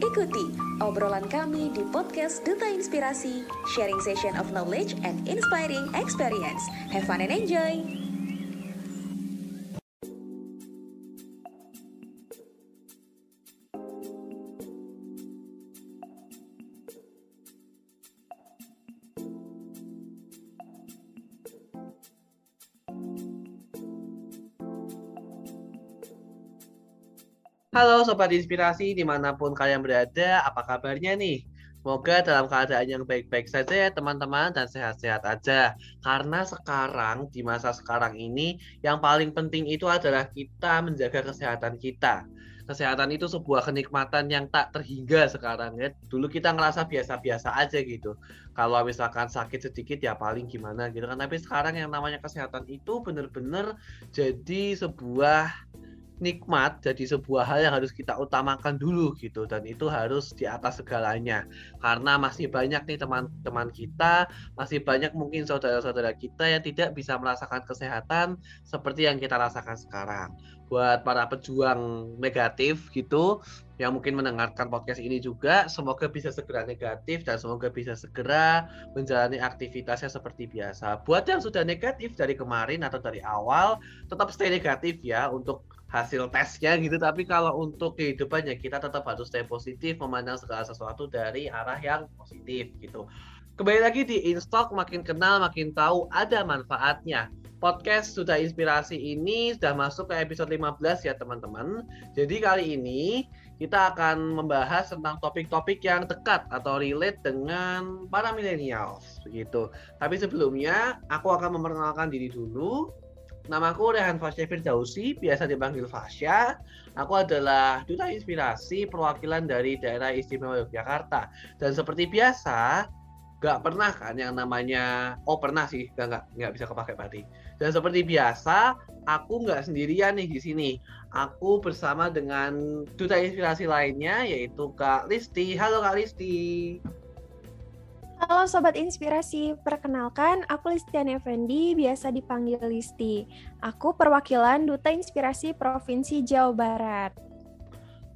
Ikuti obrolan kami di podcast Duta Inspirasi, sharing session of knowledge and inspiring experience. Have fun and enjoy! Halo Sobat Inspirasi di mana pun kalian berada, apa kabarnya nih? Semoga dalam keadaan yang baik-baik saja ya teman-teman dan sehat-sehat aja. Karena sekarang, di masa sekarang ini, yang paling penting itu adalah kita menjaga kesehatan kita. Kesehatan itu sebuah kenikmatan yang tak terhingga sekarang ya. Dulu kita ngerasa biasa-biasa aja gitu. Kalau misalkan sakit sedikit ya paling gimana gitu kan. Tapi sekarang yang namanya kesehatan itu benar-benar jadi sebuah nikmat jadi sebuah hal yang harus kita utamakan dulu gitu dan itu harus di atas segalanya karena masih banyak nih teman-teman kita masih banyak mungkin saudara-saudara kita yang tidak bisa merasakan kesehatan seperti yang kita rasakan sekarang buat para pejuang negatif gitu yang mungkin mendengarkan podcast ini juga semoga bisa segera negatif dan semoga bisa segera menjalani aktivitasnya seperti biasa. Buat yang sudah negatif dari kemarin atau dari awal tetap stay negatif ya untuk hasil tesnya gitu tapi kalau untuk kehidupannya kita tetap harus stay positif memandang segala sesuatu dari arah yang positif gitu. Kembali lagi di Instock makin kenal makin tahu ada manfaatnya. Podcast sudah inspirasi ini sudah masuk ke episode 15 ya teman-teman. Jadi kali ini kita akan membahas tentang topik-topik yang dekat atau relate dengan para millennials begitu. Tapi sebelumnya aku akan memperkenalkan diri dulu Namaku Rehan Fasya Firdausi, biasa dipanggil Fasya. Aku adalah duta inspirasi perwakilan dari daerah istimewa Yogyakarta. Dan seperti biasa, nggak pernah kan yang namanya, oh pernah sih, nggak, nggak, nggak bisa kepake berarti. Dan seperti biasa, aku nggak sendirian nih di sini. Aku bersama dengan duta inspirasi lainnya, yaitu Kak Listi. Halo Kak Listi. Halo Sobat Inspirasi, perkenalkan aku Listian Effendi, biasa dipanggil Listi. Aku perwakilan Duta Inspirasi Provinsi Jawa Barat.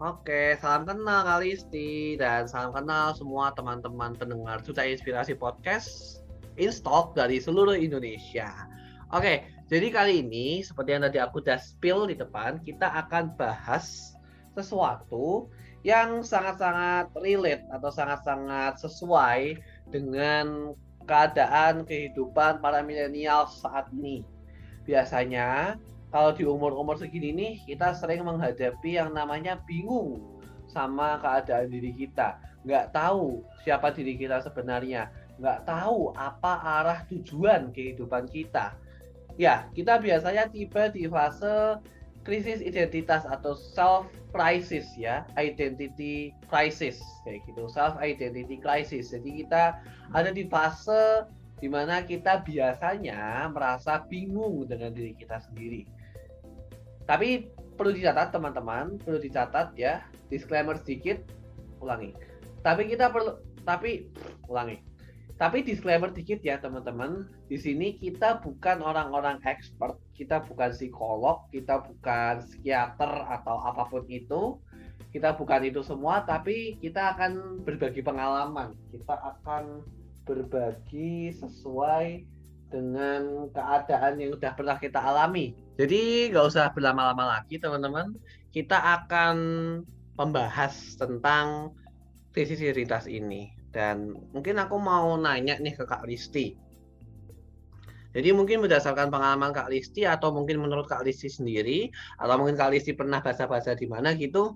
Oke, salam kenal Kak Listi dan salam kenal semua teman-teman pendengar Duta Inspirasi Podcast Instock dari seluruh Indonesia. Oke, jadi kali ini seperti yang tadi aku udah spill di depan, kita akan bahas sesuatu yang sangat-sangat relate atau sangat-sangat sesuai dengan keadaan kehidupan para milenial saat ini. Biasanya kalau di umur-umur segini nih kita sering menghadapi yang namanya bingung sama keadaan diri kita. Nggak tahu siapa diri kita sebenarnya. Nggak tahu apa arah tujuan kehidupan kita. Ya, kita biasanya tiba di fase krisis identitas atau self crisis ya, identity crisis kayak gitu, self identity crisis. Jadi kita ada di fase di mana kita biasanya merasa bingung dengan diri kita sendiri. Tapi perlu dicatat teman-teman, perlu dicatat ya, disclaimer sedikit, ulangi. Tapi kita perlu, tapi ulangi tapi disclaimer dikit ya teman-teman, di sini kita bukan orang-orang expert, kita bukan psikolog, kita bukan psikiater atau apa pun itu. Kita bukan itu semua, tapi kita akan berbagi pengalaman. Kita akan berbagi sesuai dengan keadaan yang sudah pernah kita alami. Jadi nggak usah berlama-lama lagi teman-teman. Kita akan membahas tentang krisis identitas ini dan mungkin aku mau nanya nih ke Kak Listi. Jadi mungkin berdasarkan pengalaman Kak Listi atau mungkin menurut Kak Listi sendiri atau mungkin Kak Listi pernah baca-baca di mana gitu,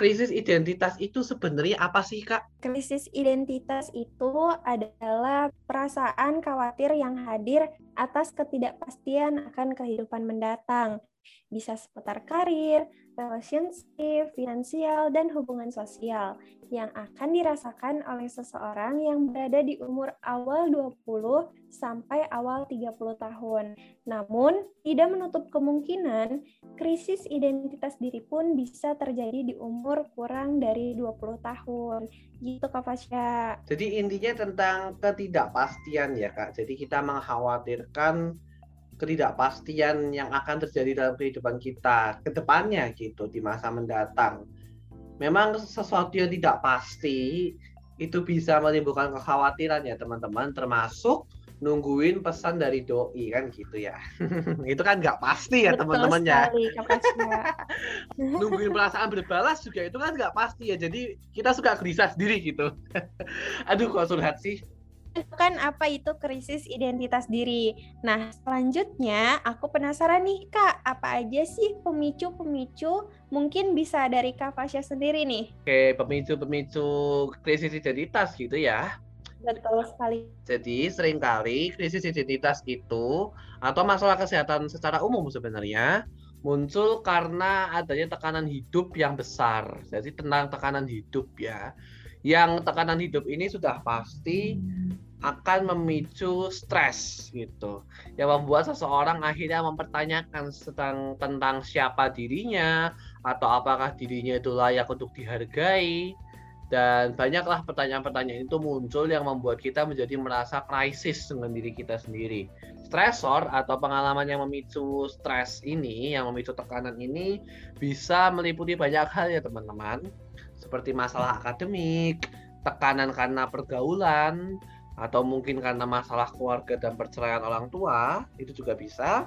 krisis identitas itu sebenarnya apa sih Kak? Krisis identitas itu adalah perasaan khawatir yang hadir atas ketidakpastian akan kehidupan mendatang bisa seputar karir, relationship, finansial, dan hubungan sosial yang akan dirasakan oleh seseorang yang berada di umur awal 20 sampai awal 30 tahun. Namun, tidak menutup kemungkinan krisis identitas diri pun bisa terjadi di umur kurang dari 20 tahun. Gitu Kak Fasya. Jadi intinya tentang ketidakpastian ya Kak. Jadi kita mengkhawatirkan ketidakpastian yang akan terjadi dalam kehidupan kita ke depannya gitu di masa mendatang. memang sesuatu yang tidak pasti itu bisa menimbulkan kekhawatiran ya teman-teman. Termasuk nungguin pesan dari doi kan gitu ya. Itu kan nggak pasti ya teman-teman ya. nungguin perasaan berbalas juga itu kan nggak pasti ya. Jadi kita suka gelisah sendiri gitu. Aduh kok surhat sih kan apa itu krisis identitas diri. Nah, selanjutnya aku penasaran nih Kak, apa aja sih pemicu-pemicu mungkin bisa dari Kak Fasya sendiri nih? Oke, pemicu-pemicu krisis identitas gitu ya. Betul sekali. Jadi sering kali krisis identitas itu atau masalah kesehatan secara umum sebenarnya muncul karena adanya tekanan hidup yang besar. Jadi tentang tekanan hidup ya. Yang tekanan hidup ini sudah pasti akan memicu stres gitu. Yang membuat seseorang akhirnya mempertanyakan tentang tentang siapa dirinya atau apakah dirinya itu layak untuk dihargai. Dan banyaklah pertanyaan-pertanyaan itu muncul yang membuat kita menjadi merasa krisis dengan diri kita sendiri. Stresor atau pengalaman yang memicu stres ini yang memicu tekanan ini bisa meliputi banyak hal ya teman-teman. Seperti masalah akademik tekanan karena pergaulan atau mungkin karena masalah keluarga dan perceraian orang tua itu juga bisa.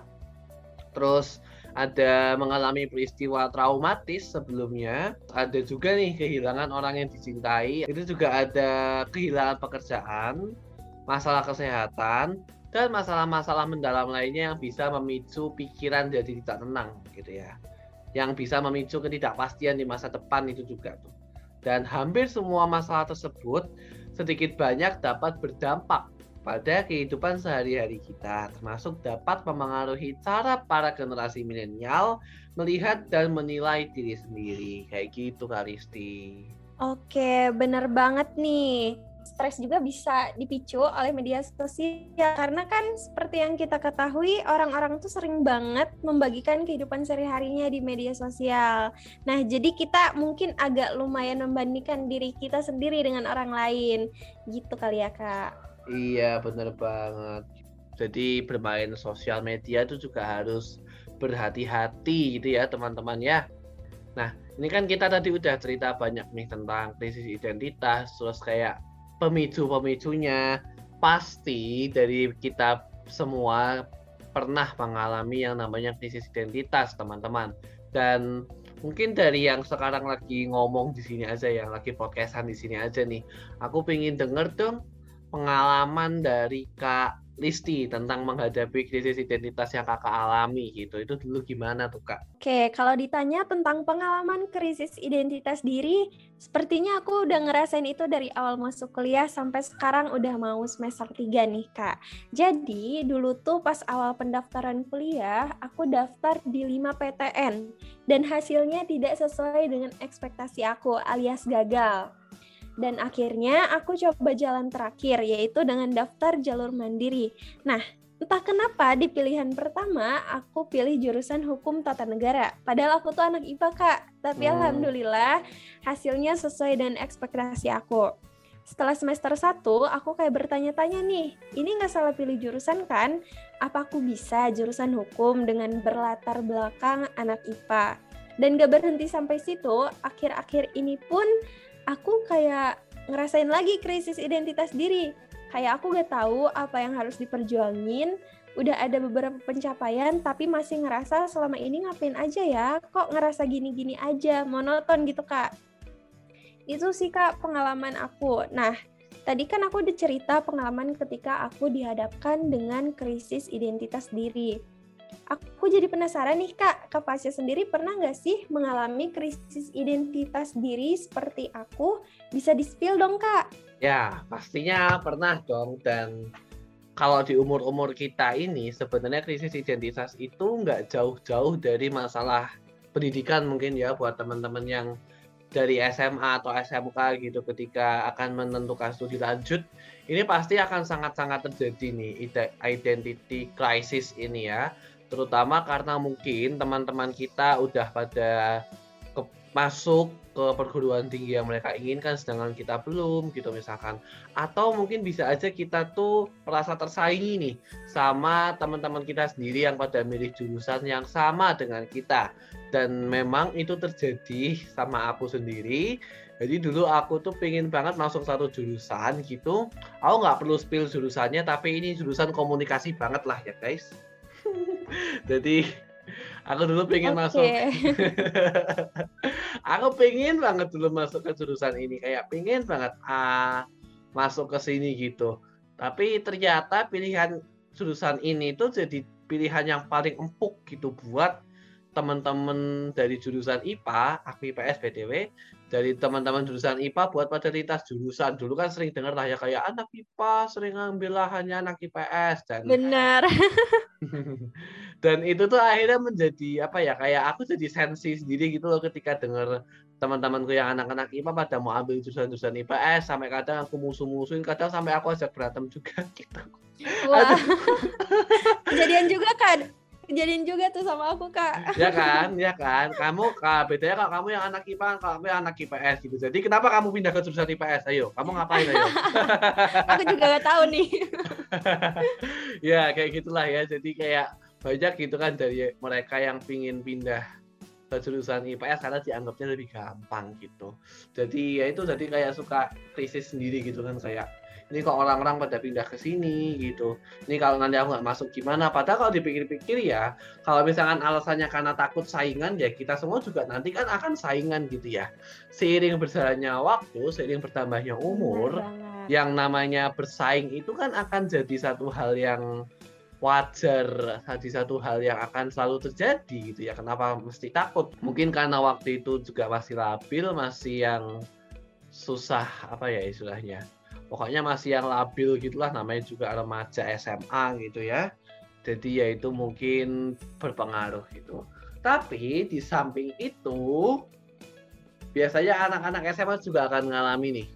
Terus ada mengalami peristiwa traumatis sebelumnya. Ada juga nih kehilangan orang yang dicintai. Itu juga ada kehilangan pekerjaan masalah kesehatan dan masalah-masalah mendalam lainnya yang bisa memicu pikiran jadi tidak tenang gitu ya. Yang bisa memicu ketidakpastian di masa depan itu juga tuh. Dan hampir semua masalah tersebut sedikit banyak dapat berdampak pada kehidupan sehari-hari kita, termasuk dapat memengaruhi cara para generasi milenial melihat dan menilai diri sendiri. Kayak gitu, Karisti. Oke, bener banget nih stres juga bisa dipicu oleh media sosial karena kan seperti yang kita ketahui orang-orang tuh sering banget membagikan kehidupan sehari-harinya di media sosial. Nah, jadi kita mungkin agak lumayan membandingkan diri kita sendiri dengan orang lain. Gitu kali ya, Kak. Iya, bener banget. Jadi bermain sosial media itu juga harus berhati-hati gitu ya, teman-teman ya. Nah, ini kan kita tadi udah cerita banyak nih tentang krisis identitas, terus kayak pemicu-pemicunya pasti dari kita semua pernah mengalami yang namanya krisis identitas teman-teman. Dan mungkin dari yang sekarang lagi ngomong di sini aja yang lagi podcastan di sini aja nih. Aku pengen denger dong pengalaman dari Kak Listi tentang menghadapi krisis identitas yang kakak alami gitu. Itu dulu gimana tuh kak? Oke, kalau ditanya tentang pengalaman krisis identitas diri, sepertinya aku udah ngerasain itu dari awal masuk kuliah sampai sekarang udah mau semester 3 nih kak. Jadi dulu tuh pas awal pendaftaran kuliah, aku daftar di 5 PTN dan hasilnya tidak sesuai dengan ekspektasi aku alias gagal. Dan akhirnya aku coba jalan terakhir, yaitu dengan daftar jalur mandiri. Nah, entah kenapa di pilihan pertama aku pilih jurusan hukum tata negara. Padahal aku tuh anak IPA kak, tapi hmm. alhamdulillah hasilnya sesuai dengan ekspektasi aku. Setelah semester 1, aku kayak bertanya-tanya nih, ini nggak salah pilih jurusan kan? Apa aku bisa jurusan hukum dengan berlatar belakang anak IPA? Dan gak berhenti sampai situ, akhir-akhir ini pun aku kayak ngerasain lagi krisis identitas diri. Kayak aku gak tahu apa yang harus diperjuangin, udah ada beberapa pencapaian tapi masih ngerasa selama ini ngapain aja ya, kok ngerasa gini-gini aja, monoton gitu kak. Itu sih kak pengalaman aku. Nah, tadi kan aku udah cerita pengalaman ketika aku dihadapkan dengan krisis identitas diri Aku jadi penasaran nih Kak, Kak Fasya sendiri pernah nggak sih mengalami krisis identitas diri seperti aku? Bisa di-spill dong Kak? Ya, pastinya pernah dong. Dan kalau di umur-umur kita ini sebenarnya krisis identitas itu nggak jauh-jauh dari masalah pendidikan mungkin ya buat teman-teman yang dari SMA atau SMK gitu ketika akan menentukan studi lanjut ini pasti akan sangat-sangat terjadi nih identity crisis ini ya terutama karena mungkin teman-teman kita udah pada ke, masuk ke perguruan tinggi yang mereka inginkan sedangkan kita belum gitu misalkan. Atau mungkin bisa aja kita tuh merasa tersaingi nih sama teman-teman kita sendiri yang pada milih jurusan yang sama dengan kita. Dan memang itu terjadi sama aku sendiri. Jadi dulu aku tuh pengen banget masuk satu jurusan gitu. Aku nggak perlu spill jurusannya tapi ini jurusan komunikasi banget lah ya guys jadi aku dulu pengen okay. masuk aku pengen banget dulu masuk ke jurusan ini kayak pengen banget ah, masuk ke sini gitu tapi ternyata pilihan jurusan ini tuh jadi pilihan yang paling empuk gitu buat teman-teman dari jurusan IPA, aku IPS BTW, dari teman-teman jurusan IPA buat pada lintas jurusan. Dulu kan sering dengar lah ya kayak anak IPA sering ngambil lahannya anak IPS dan Benar. dan itu tuh akhirnya menjadi apa ya kayak aku jadi sensi sendiri gitu loh ketika dengar teman-temanku yang anak-anak IPA pada mau ambil jurusan-jurusan IPS sampai kadang aku musuh-musuhin kadang sampai aku ajak berantem juga gitu. Wah. Kejadian juga kan kejadian juga tuh sama aku kak. Ya kan ya kan. Kamu kak bedanya kalau kamu yang anak IPA kalau kamu yang anak IPS gitu. Jadi kenapa kamu pindah ke jurusan IPS ayo kamu ngapain? Ayo. Aku juga gak tahu nih. Ya kayak gitulah ya. Jadi kayak banyak gitu kan dari mereka yang pingin pindah ke jurusan IPS karena dianggapnya lebih gampang gitu. Jadi ya itu jadi kayak suka krisis sendiri gitu kan kayak ini kok orang-orang pada pindah ke sini gitu. Ini kalau nanti aku nggak masuk gimana? Padahal kalau dipikir-pikir ya kalau misalkan alasannya karena takut saingan ya kita semua juga nanti kan akan saingan gitu ya. Seiring berjalannya waktu seiring bertambahnya umur yang namanya bersaing itu kan akan jadi satu hal yang wajar jadi satu hal yang akan selalu terjadi gitu ya. Kenapa mesti takut? Mungkin karena waktu itu juga masih labil masih yang susah apa ya istilahnya pokoknya masih yang labil gitulah namanya juga remaja SMA gitu ya. Jadi ya itu mungkin berpengaruh gitu. Tapi di samping itu biasanya anak-anak SMA juga akan mengalami nih.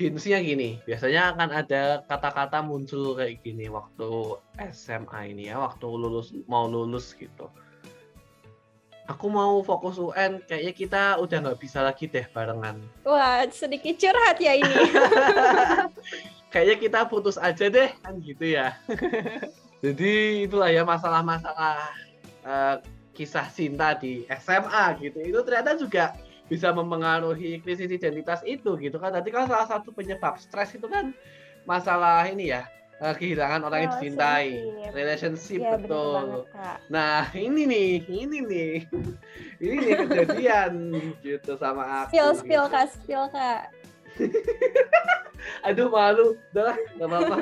Hintsnya gini biasanya akan ada kata-kata muncul kayak gini waktu SMA ini ya waktu lulus mau lulus gitu aku mau fokus UN kayaknya kita udah nggak bisa lagi deh barengan. Wah sedikit curhat ya ini. Kayaknya kita putus aja deh kan gitu ya. Jadi itulah ya masalah-masalah uh, kisah cinta di SMA gitu. Itu ternyata juga bisa mempengaruhi krisis identitas itu gitu kan. Tadi kan salah satu penyebab stres itu kan masalah ini ya uh, kehilangan orang yang dicintai. relationship ya, betul. nah ini nih ini nih. Ini nih kejadian gitu sama aku spill spill gitu. kak spill kak. Aduh malu. Udah nggak apa-apa.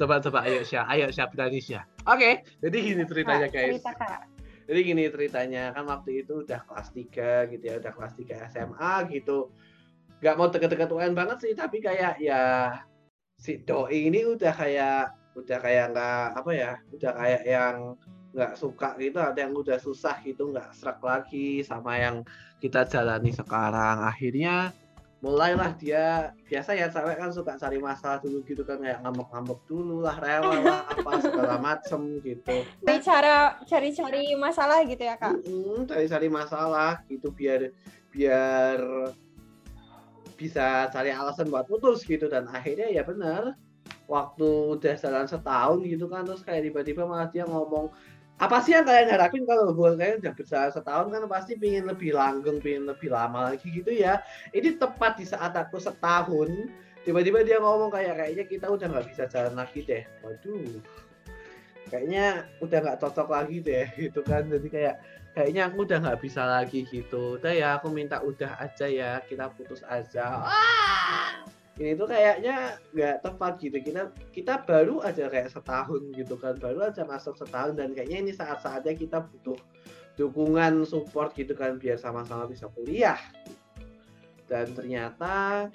Coba coba ayo Syah. Ayo Syah berani Syah. Oke okay, jadi gini ceritanya guys. Cerita, kak. jadi gini ceritanya kan waktu itu udah kelas 3 gitu ya udah kelas 3 SMA gitu. Nggak mau deket-deket UN banget sih tapi kayak ya si doi ini udah kayak udah kayak nggak apa ya udah kayak yang nggak suka gitu ada yang udah susah gitu nggak serak lagi sama yang kita jalani sekarang. Akhirnya mulailah dia biasa ya cewek kan suka cari masalah dulu gitu kan kayak ngambek-ngambek dulu lah rela lah apa segala macem gitu. Cari cara cari-cari masalah gitu ya kak? Cari-cari masalah gitu biar biar bisa cari alasan buat putus gitu dan akhirnya ya benar waktu udah jalan setahun gitu kan terus kayak tiba-tiba malah dia ngomong apa sih yang kalian harapin kalau hubungan kalian udah berjalan setahun kan pasti pingin lebih langgeng, pingin lebih lama lagi gitu ya. Ini tepat di saat aku setahun, tiba-tiba dia ngomong kayak kayaknya kita udah nggak bisa jalan lagi deh. Waduh, kayaknya udah nggak cocok lagi deh gitu kan. Jadi kayak kayaknya aku udah nggak bisa lagi gitu. Udah ya aku minta udah aja ya kita putus aja. Wah! ini tuh kayaknya nggak tepat gitu. Kita kita baru aja kayak setahun gitu kan. Baru aja masuk setahun dan kayaknya ini saat-saatnya kita butuh dukungan support gitu kan biar sama-sama bisa kuliah. Dan ternyata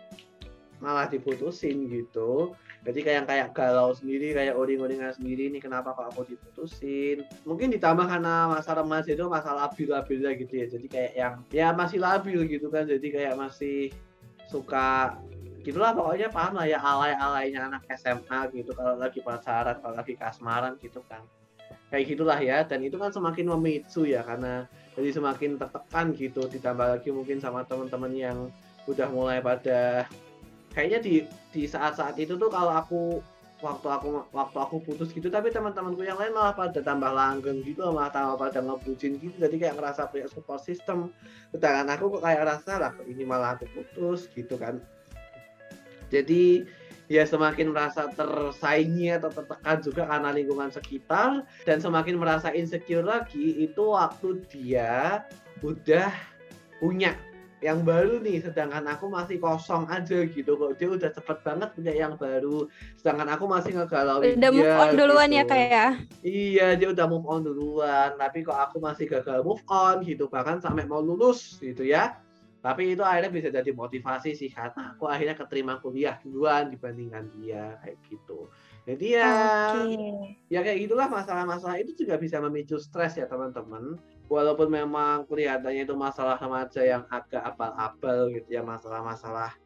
malah diputusin gitu jadi kayak kayak galau sendiri kayak uring-uringan sendiri ini kenapa kok aku diputusin? Mungkin ditambah karena masa remaja itu masa labil-labil gitu ya. Jadi kayak yang ya masih labil gitu kan. Jadi kayak masih suka gitulah pokoknya paham lah ya alay-alaynya anak SMA gitu kalau lagi pacaran kalau lagi kasmaran gitu kan. Kayak gitulah ya dan itu kan semakin memicu ya karena jadi semakin tertekan gitu. Ditambah lagi mungkin sama teman-teman yang udah mulai pada kayaknya di di saat-saat itu tuh kalau aku waktu aku waktu aku putus gitu tapi teman-temanku yang lain malah pada tambah langgeng gitu malah tambah pada ngebucin gitu. Jadi kayak ngerasa punya support system. Sedangkan aku kok kayak rasa lah ini malah aku putus gitu kan. Jadi ya semakin merasa tersaingi atau tertekan juga karena lingkungan sekitar dan semakin merasa insecure lagi itu waktu dia udah punya yang baru nih sedangkan aku masih kosong aja gitu kok. Dia udah cepet banget punya yang baru sedangkan aku masih ngegalau udah dia, move on duluan ya, gitu. ya? Kayak iya dia udah move on duluan tapi kok aku masih gagal move on gitu bahkan sampai mau lulus gitu ya. Tapi itu akhirnya bisa jadi motivasi sih karena aku akhirnya keterima kuliah duluan dibandingkan dia kayak gitu. Jadi ya okay. ya kayak gitulah masalah-masalah itu juga bisa memicu stres ya teman-teman walaupun memang kelihatannya itu masalah remaja yang agak abal-abal gitu ya masalah-masalah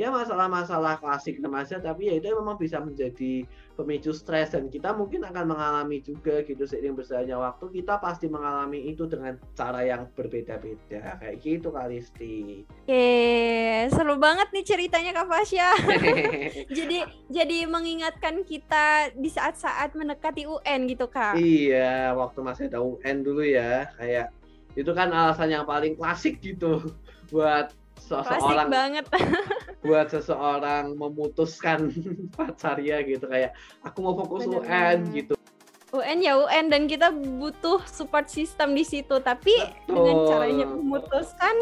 ya masalah-masalah klasik remaja tapi ya itu memang bisa menjadi pemicu stres dan kita mungkin akan mengalami juga gitu seiring berjalannya waktu kita pasti mengalami itu dengan cara yang berbeda-beda kayak gitu Kalisti. Oke, seru banget nih ceritanya Kak Fasya. jadi jadi mengingatkan kita di saat-saat mendekati UN gitu Kak. Iya, waktu masih ada UN dulu ya, kayak itu kan alasan yang paling klasik gitu buat seseorang banget buat seseorang memutuskan pacarnya gitu kayak aku mau fokus Bener. UN gitu UN ya UN dan kita butuh support system di situ tapi Betul. dengan caranya memutuskan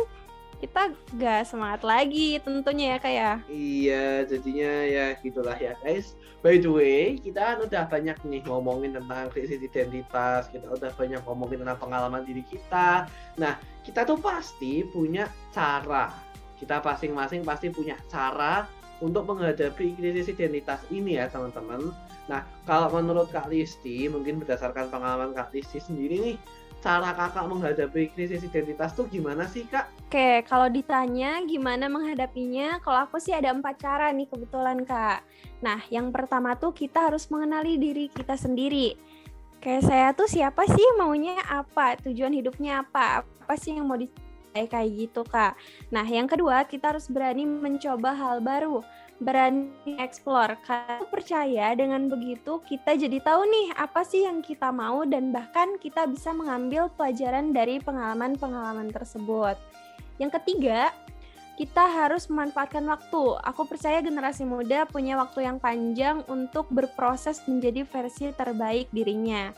kita gak semangat lagi tentunya ya kayak ya. iya jadinya ya gitulah ya guys by the way kita kan udah banyak nih ngomongin tentang krisis identitas kita udah banyak ngomongin tentang pengalaman diri kita nah kita tuh pasti punya cara kita masing-masing pasti punya cara untuk menghadapi krisis identitas ini ya teman-teman. Nah, kalau menurut Kak Listi, mungkin berdasarkan pengalaman Kak Listi sendiri nih, cara kakak menghadapi krisis identitas tuh gimana sih kak? Oke, kalau ditanya gimana menghadapinya, kalau aku sih ada empat cara nih kebetulan kak. Nah, yang pertama tuh kita harus mengenali diri kita sendiri. Kayak saya tuh siapa sih maunya apa, tujuan hidupnya apa, apa sih yang mau di kayak kayak gitu kak. Nah yang kedua kita harus berani mencoba hal baru, berani explore. Karena percaya dengan begitu kita jadi tahu nih apa sih yang kita mau dan bahkan kita bisa mengambil pelajaran dari pengalaman-pengalaman tersebut. Yang ketiga kita harus memanfaatkan waktu. Aku percaya generasi muda punya waktu yang panjang untuk berproses menjadi versi terbaik dirinya.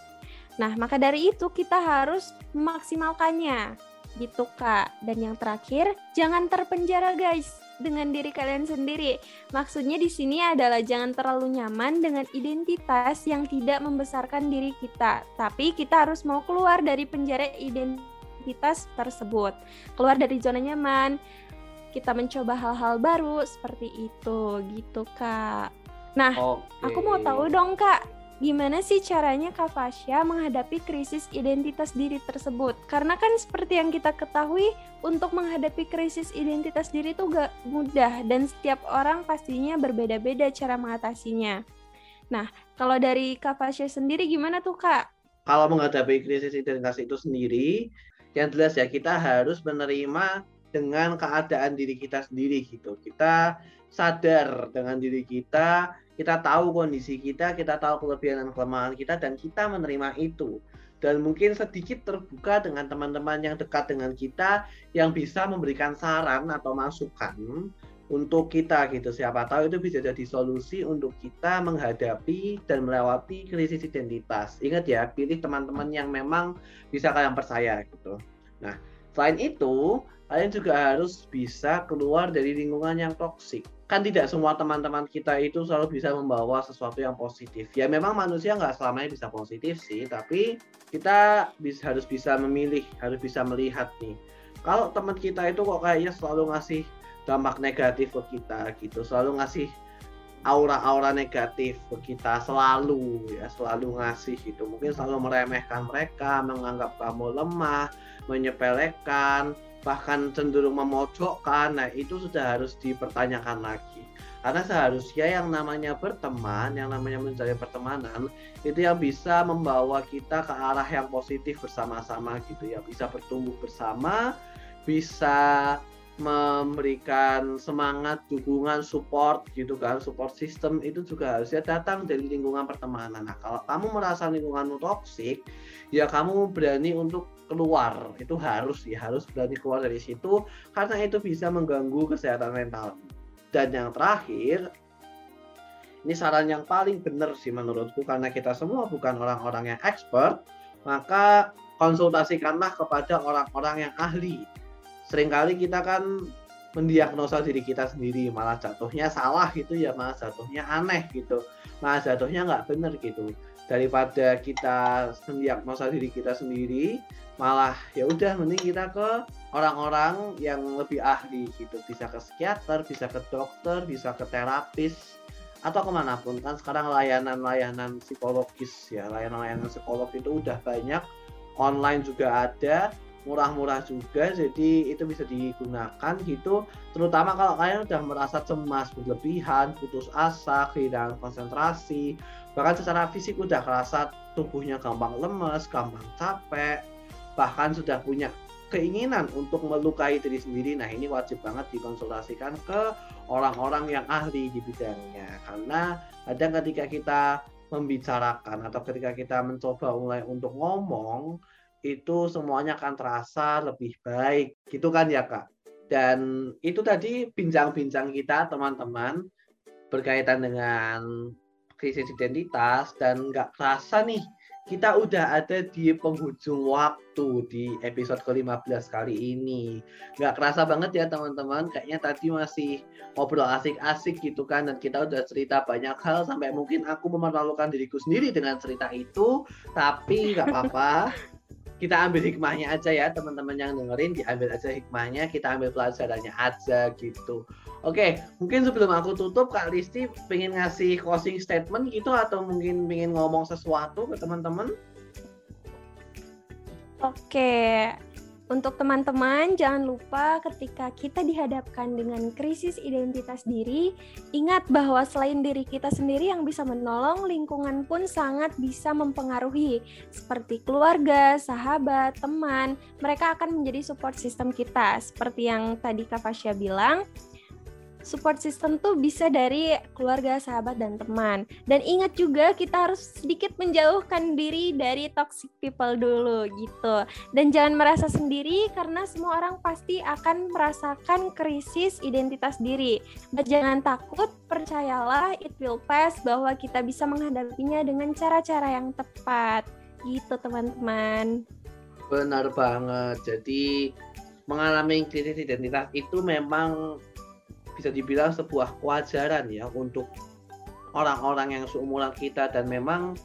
Nah, maka dari itu kita harus memaksimalkannya gitu kak. Dan yang terakhir, jangan terpenjara guys dengan diri kalian sendiri. Maksudnya di sini adalah jangan terlalu nyaman dengan identitas yang tidak membesarkan diri kita, tapi kita harus mau keluar dari penjara identitas tersebut. Keluar dari zona nyaman, kita mencoba hal-hal baru seperti itu gitu kak. Nah, okay. aku mau tahu dong kak, gimana sih caranya Kak Fasya menghadapi krisis identitas diri tersebut? Karena kan seperti yang kita ketahui, untuk menghadapi krisis identitas diri itu gak mudah dan setiap orang pastinya berbeda-beda cara mengatasinya. Nah, kalau dari Kak Fasya sendiri gimana tuh Kak? Kalau menghadapi krisis identitas itu sendiri, yang jelas ya kita harus menerima dengan keadaan diri kita sendiri gitu. Kita sadar dengan diri kita kita tahu kondisi kita, kita tahu kelebihan dan kelemahan kita, dan kita menerima itu. Dan mungkin sedikit terbuka dengan teman-teman yang dekat dengan kita yang bisa memberikan saran atau masukan untuk kita gitu. Siapa tahu itu bisa jadi solusi untuk kita menghadapi dan melewati krisis identitas. Ingat ya, pilih teman-teman yang memang bisa kalian percaya gitu. Nah, selain itu, kalian juga harus bisa keluar dari lingkungan yang toksik kan tidak semua teman-teman kita itu selalu bisa membawa sesuatu yang positif. Ya memang manusia nggak selamanya bisa positif sih, tapi kita bisa, harus bisa memilih, harus bisa melihat nih. Kalau teman kita itu kok kayaknya selalu ngasih dampak negatif ke kita gitu, selalu ngasih aura-aura negatif ke kita selalu ya selalu ngasih gitu mungkin selalu meremehkan mereka menganggap kamu lemah menyepelekan bahkan cenderung memojokkan. Nah itu sudah harus dipertanyakan lagi. Karena seharusnya yang namanya berteman yang namanya mencari pertemanan itu yang bisa membawa kita ke arah yang positif bersama-sama gitu ya. Bisa bertumbuh bersama bisa memberikan semangat, dukungan, support gitu kan, support system itu juga harusnya datang dari lingkungan pertemanan. Nah, kalau kamu merasa lingkunganmu toksik, ya kamu berani untuk keluar. Itu harus ya, harus berani keluar dari situ karena itu bisa mengganggu kesehatan mental. Dan yang terakhir, ini saran yang paling benar sih menurutku karena kita semua bukan orang-orang yang expert, maka konsultasikanlah kepada orang-orang yang ahli sering kali kita kan mendiagnosa diri kita sendiri malah jatuhnya salah gitu ya malah jatuhnya aneh gitu. Malah jatuhnya nggak bener gitu. Daripada kita mendiagnosa diri kita sendiri malah ya udah mending kita ke orang-orang yang lebih ahli gitu. Bisa ke psikiater bisa ke dokter bisa ke terapis atau ke mana pun kan sekarang layanan-layanan psikologis ya layanan-layanan psikolog itu udah banyak. Online juga ada murah-murah juga jadi itu bisa digunakan gitu. Terutama kalau kalian udah merasa cemas berlebihan putus asa kehilangan konsentrasi bahkan secara fisik udah kerasa tubuhnya gampang lemes gampang capek bahkan sudah punya keinginan untuk melukai diri sendiri nah ini wajib banget dikonsultasikan ke orang-orang yang ahli di bidangnya. Karena kadang ketika kita membicarakan atau ketika kita mencoba mulai untuk ngomong itu semuanya akan terasa lebih baik gitu kan ya kak dan itu tadi bincang-bincang kita teman-teman berkaitan dengan krisis identitas dan nggak kerasa nih kita udah ada di penghujung waktu di episode ke-15 kali ini. Nggak kerasa banget ya teman-teman, kayaknya tadi masih ngobrol asik-asik gitu kan, dan kita udah cerita banyak hal, sampai mungkin aku memerlukan diriku sendiri dengan cerita itu, tapi nggak apa-apa. kita ambil hikmahnya aja ya teman-teman yang dengerin. Diambil aja hikmahnya kita ambil pelajarannya aja gitu. Oke mungkin sebelum aku tutup kak Listi pengen ngasih closing statement gitu atau mungkin pengen ngomong sesuatu ke teman-teman? Oke untuk teman-teman, jangan lupa ketika kita dihadapkan dengan krisis identitas diri, ingat bahwa selain diri kita sendiri yang bisa menolong, lingkungan pun sangat bisa mempengaruhi, seperti keluarga, sahabat, teman. Mereka akan menjadi support system kita, seperti yang tadi Kak Fasya bilang support system tuh bisa dari keluarga, sahabat, dan teman. Dan ingat juga kita harus sedikit menjauhkan diri dari toxic people dulu gitu. Dan jangan merasa sendiri karena semua orang pasti akan merasakan krisis identitas diri. Dan jangan takut, percayalah it will pass bahwa kita bisa menghadapinya dengan cara-cara yang tepat. Gitu teman-teman. Benar banget. Jadi mengalami krisis identitas itu memang bisa dibilang sebuah kewajaran ya untuk orang-orang yang seumuran kita dan memang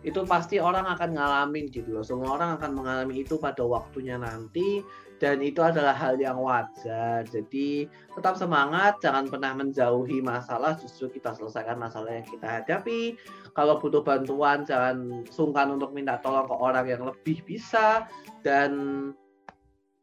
itu pasti orang akan ngalamin gitu loh. Semua orang akan mengalami itu pada waktunya nanti dan itu adalah hal yang wajar. Jadi tetap semangat, jangan pernah menjauhi masalah, justru kita selesaikan masalah yang kita hadapi. Kalau butuh bantuan jangan sungkan untuk minta tolong ke orang yang lebih bisa dan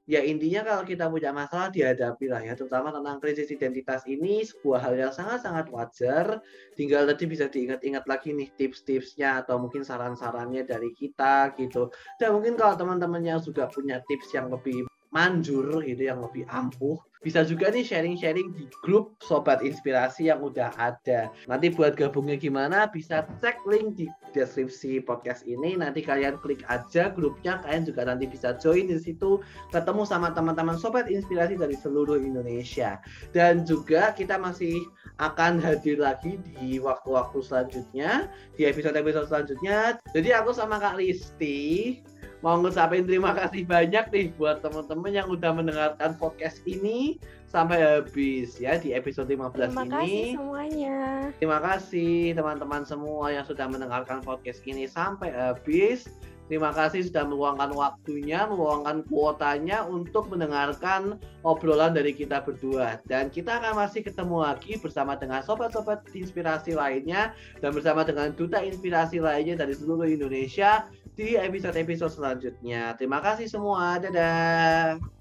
ya intinya kalau kita punya masalah dihadapi lah ya terutama tentang krisis identitas ini sebuah hal yang sangat-sangat wajar. Tinggal tadi bisa diingat-ingat lagi nih tips-tipsnya atau mungkin saran-sarannya dari kita gitu. Dan mungkin kalau teman-teman yang juga punya tips yang lebih manjur gitu yang lebih ampuh bisa juga nih sharing-sharing di grup Sobat Inspirasi yang udah ada. Nanti buat gabungnya gimana bisa cek link di deskripsi podcast ini. Nanti kalian klik aja grupnya, kalian juga nanti bisa join di situ, ketemu sama teman-teman Sobat Inspirasi dari seluruh Indonesia. Dan juga kita masih akan hadir lagi di waktu-waktu selanjutnya, di episode-episode selanjutnya. Jadi aku sama Kak Listi mau ngucapin terima kasih banyak nih buat teman-teman yang udah mendengarkan podcast ini sampai habis ya di episode 15 Terima ini. kasih semuanya. Terima kasih teman-teman semua yang sudah mendengarkan podcast ini sampai habis. Terima kasih sudah meluangkan waktunya, meluangkan kuotanya untuk mendengarkan obrolan dari kita berdua. Dan kita akan masih ketemu lagi bersama dengan sobat-sobat inspirasi lainnya dan bersama dengan duta inspirasi lainnya dari seluruh Indonesia di episode-episode selanjutnya. Terima kasih semua. Dadah.